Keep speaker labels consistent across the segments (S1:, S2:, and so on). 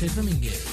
S1: Moisés Domínguez.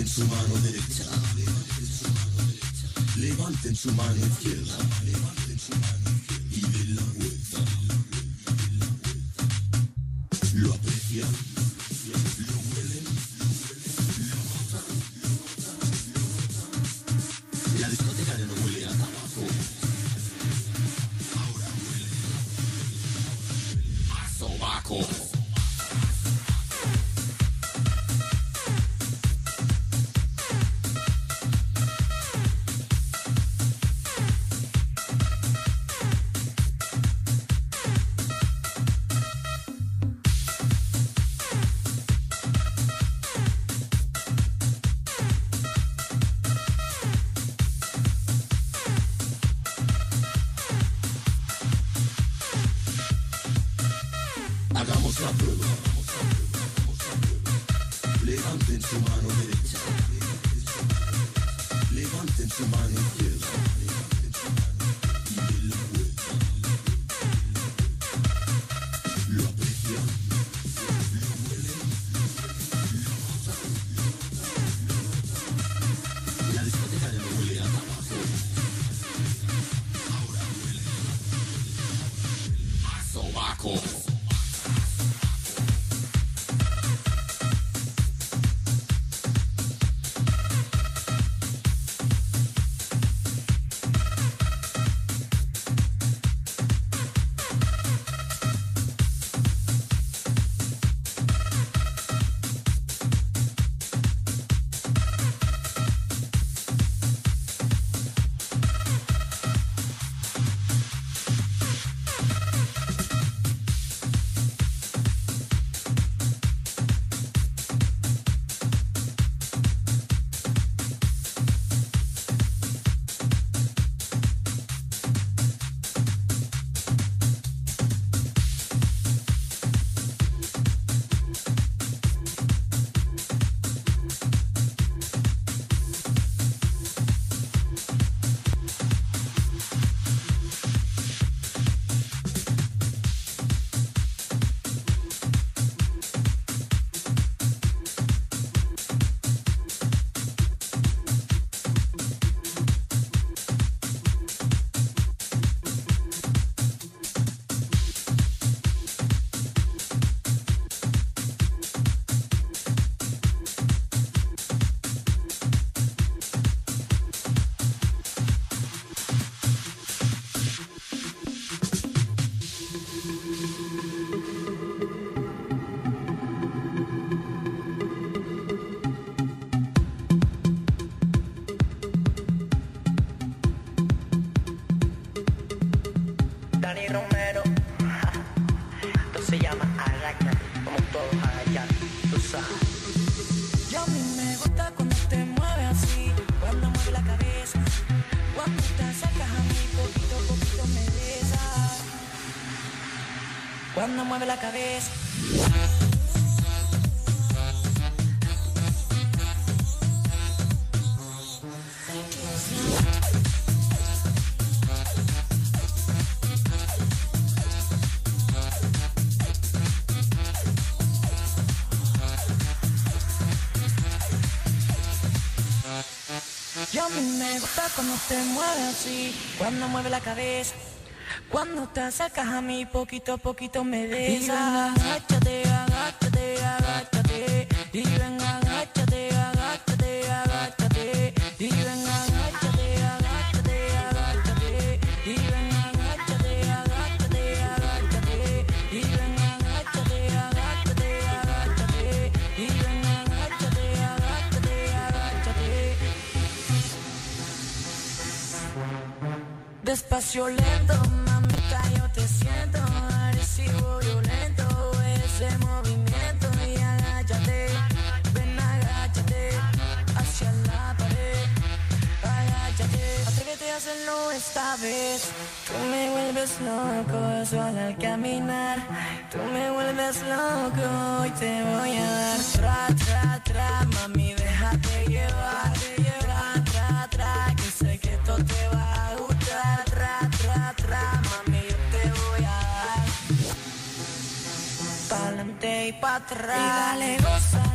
S2: Levanten su mano derecha. Levanten su mano izquierda. Levanten su mano derecha. Levanten mano
S3: cuando te mueves así, cuando mueve la cabeza, cuando te acercas a mí poquito a poquito me besas. te voy a dar tra, tra, tra, mami, déjate llevar, te llevar, tra, tra, que sé que esto te va a gustar, tra, tra, tra, mami, yo te voy a dar. Pa'lante y pa' atrás. Y dale, goza.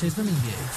S4: Sexta Mingueira.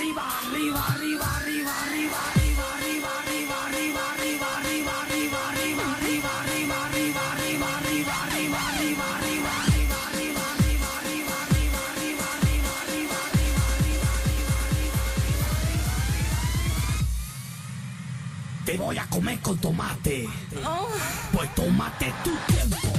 S4: arriba, arriba,
S5: arriba, arriba, arriba, Te voy a comer con tomate. Pues tómate tu tiempo.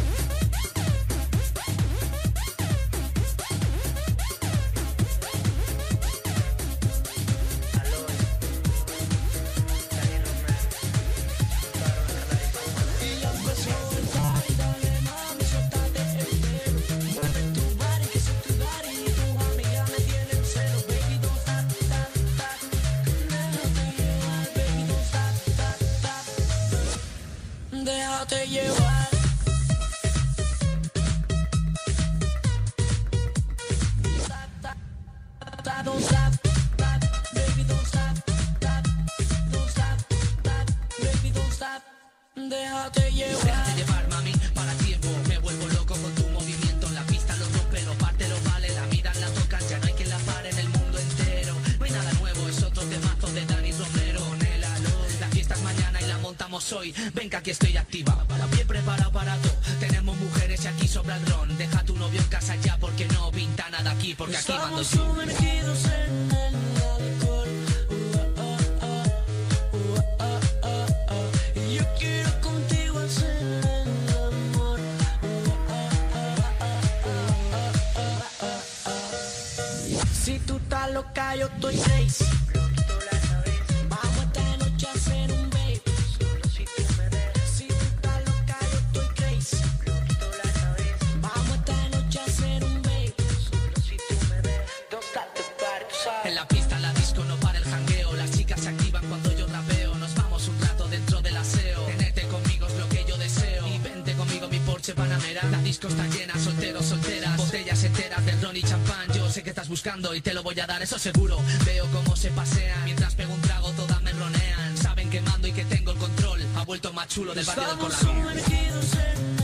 S6: disco está llena, solteros, solteras, botellas enteras de ron y champán. Yo sé que estás buscando y te lo voy a dar, eso seguro. Veo cómo se pasean, mientras pego un trago todas me ronean. Saben que mando y que tengo el control. Ha vuelto más chulo del barrio del
S7: Colón.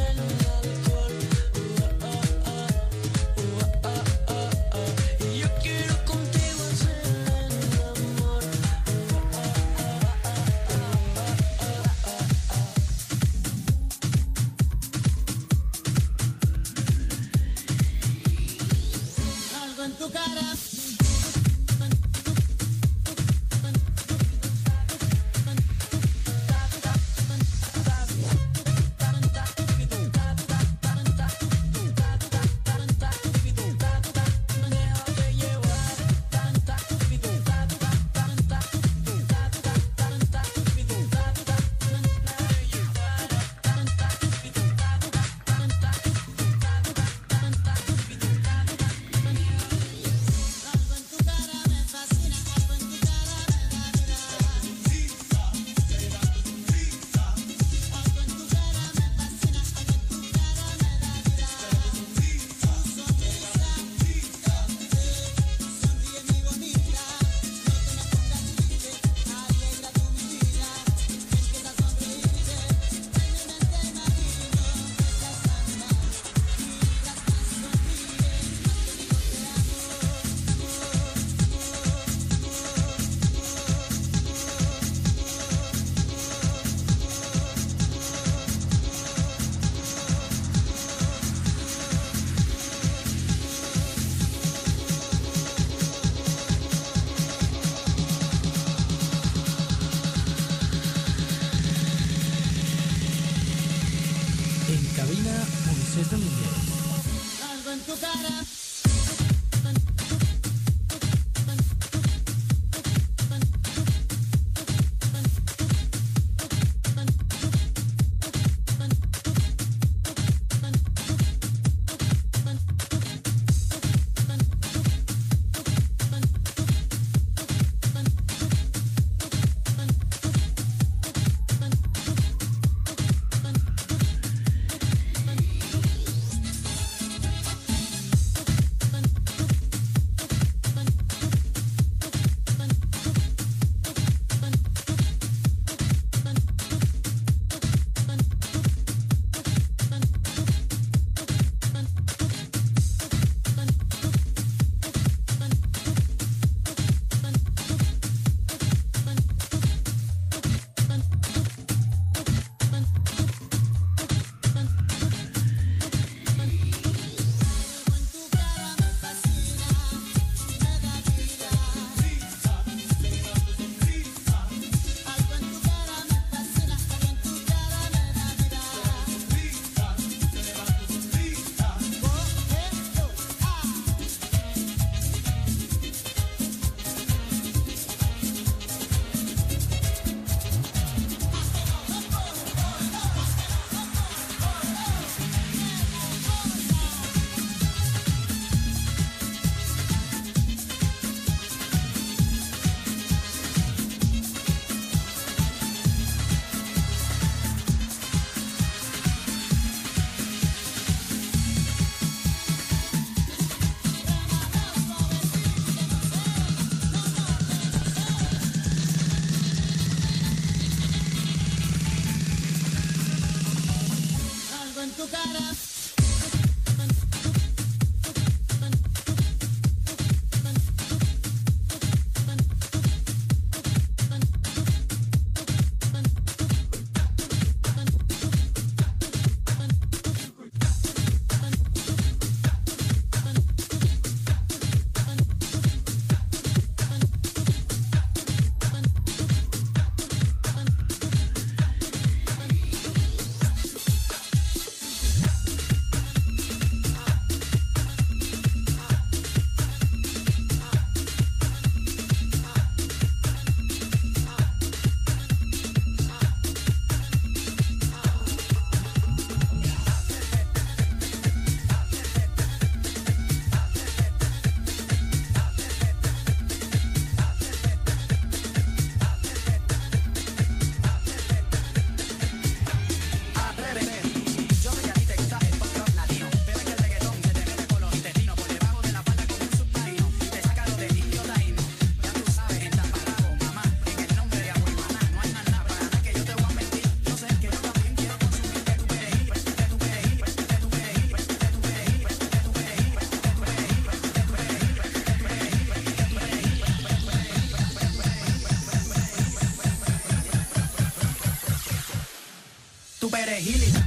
S7: tú
S8: eres it.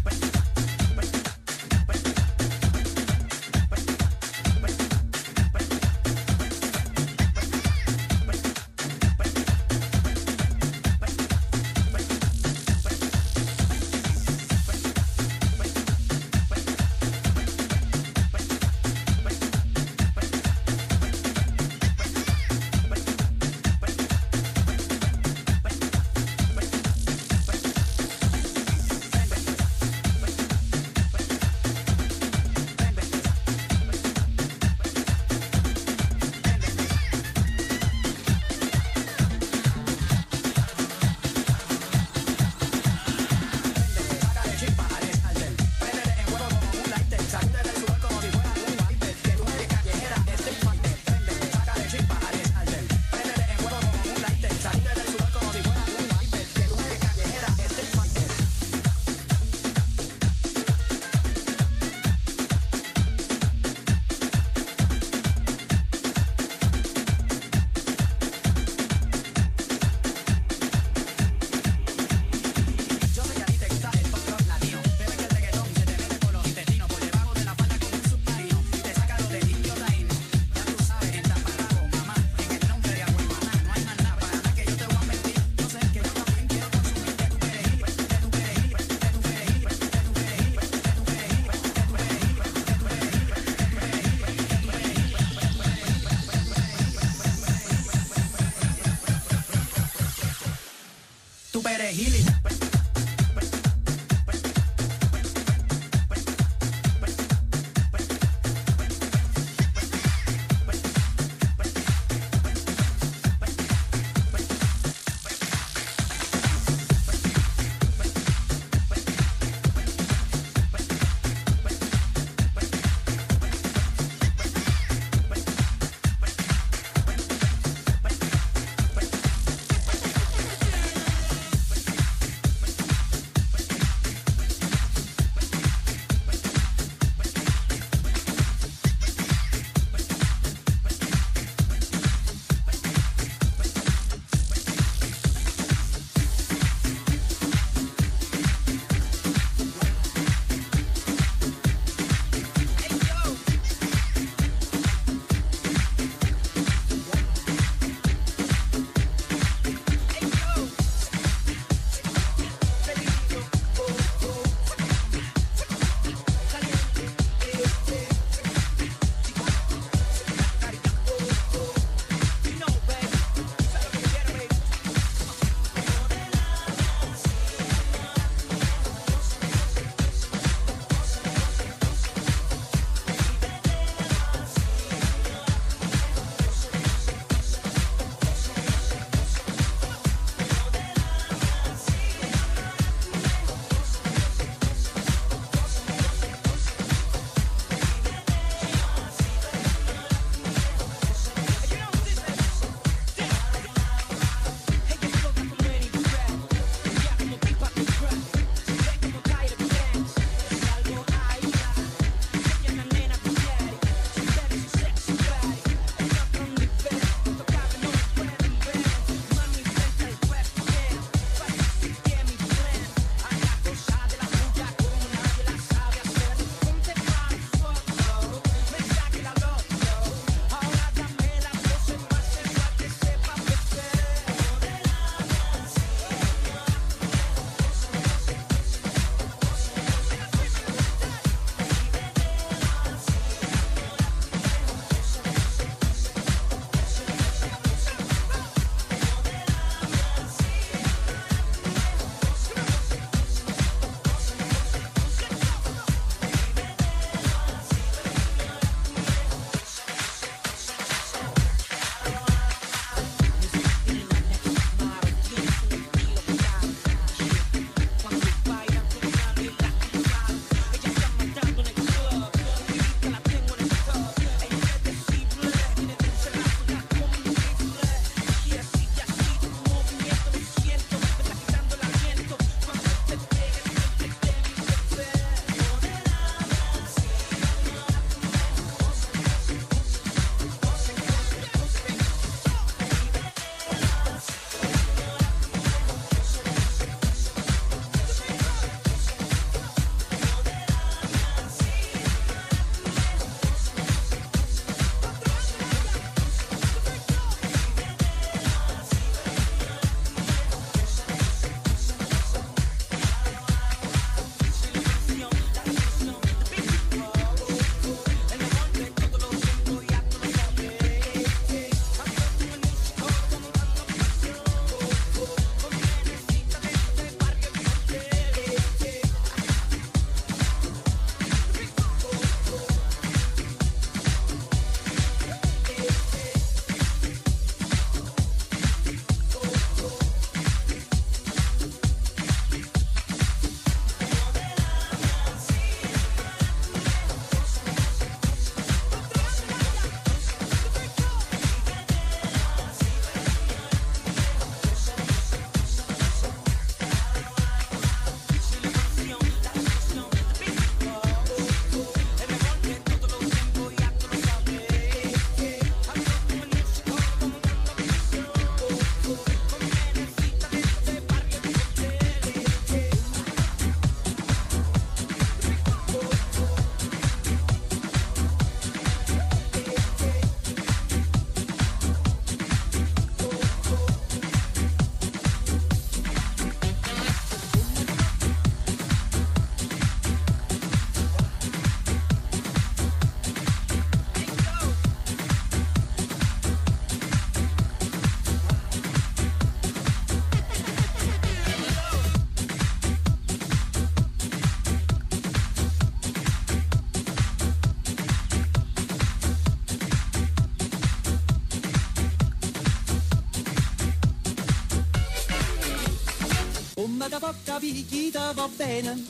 S8: picchita va bene,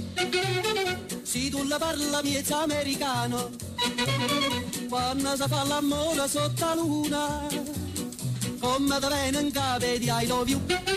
S8: se tu la parla miez americano, quando si fa la mola sotto la luna, come da bene in cave di I love you.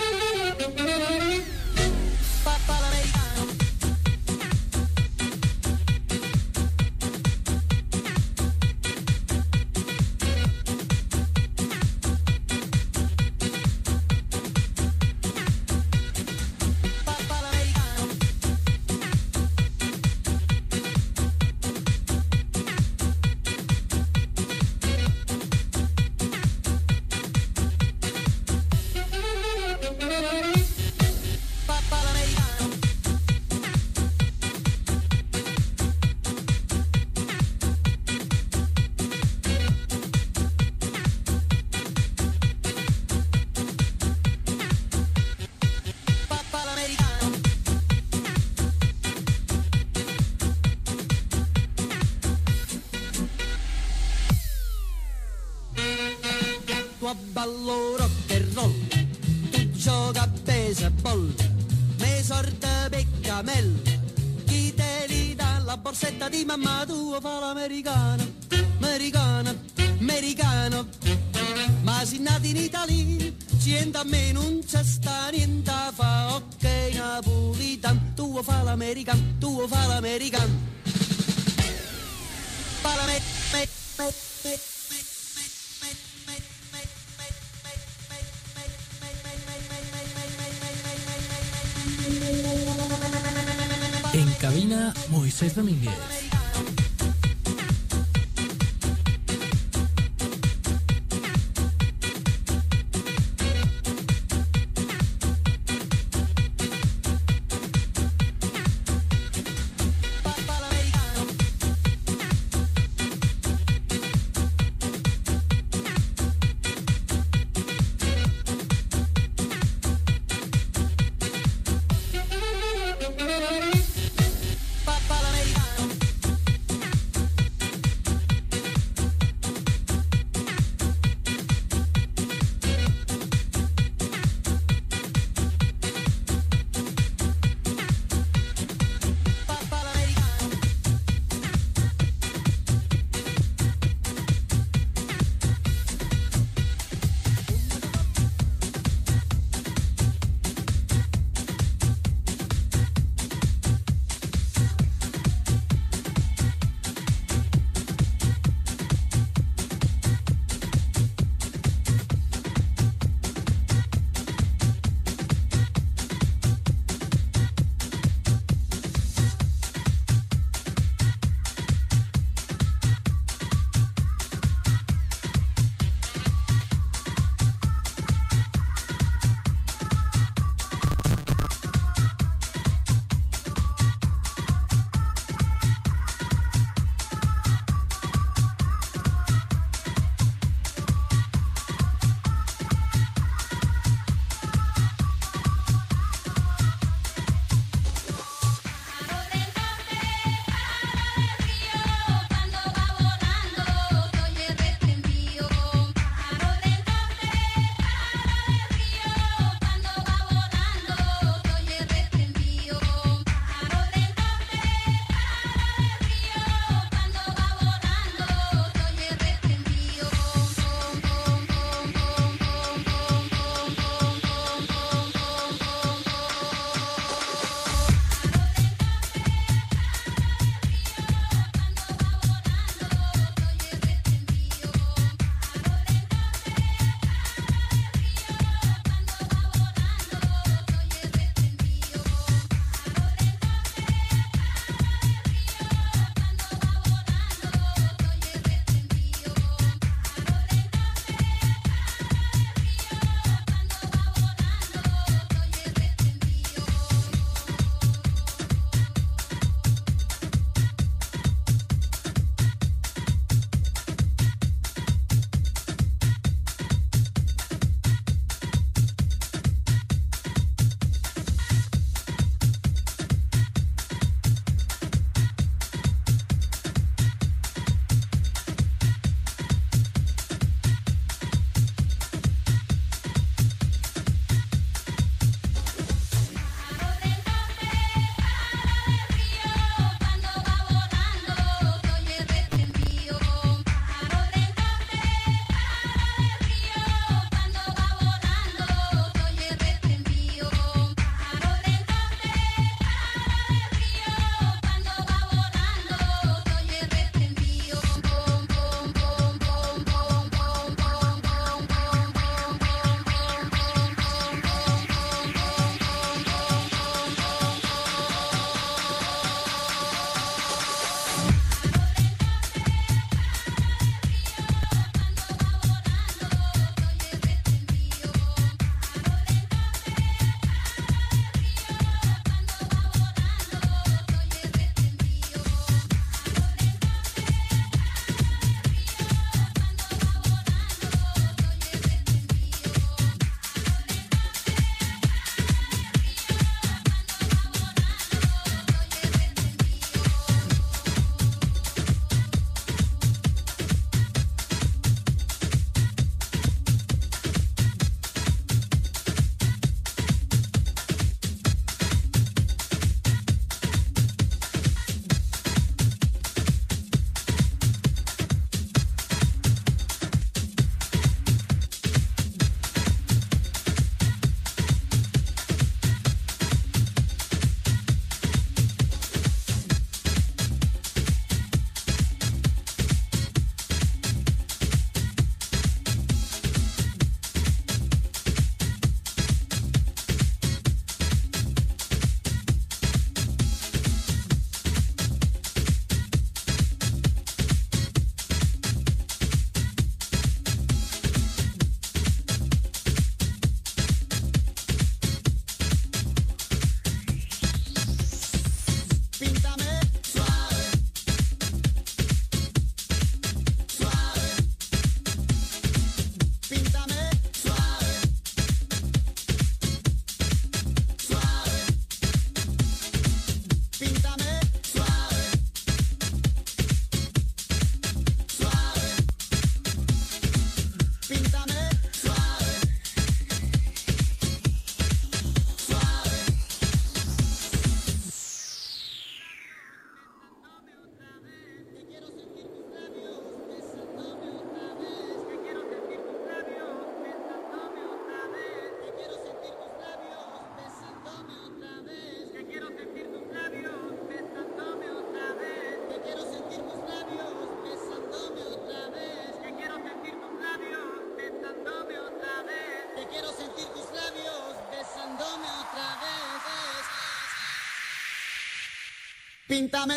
S8: Píntame,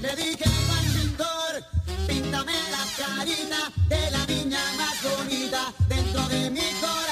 S8: le dije al pintor, píntame la
S1: carita de la
S8: niña más bonita dentro de mi corazón.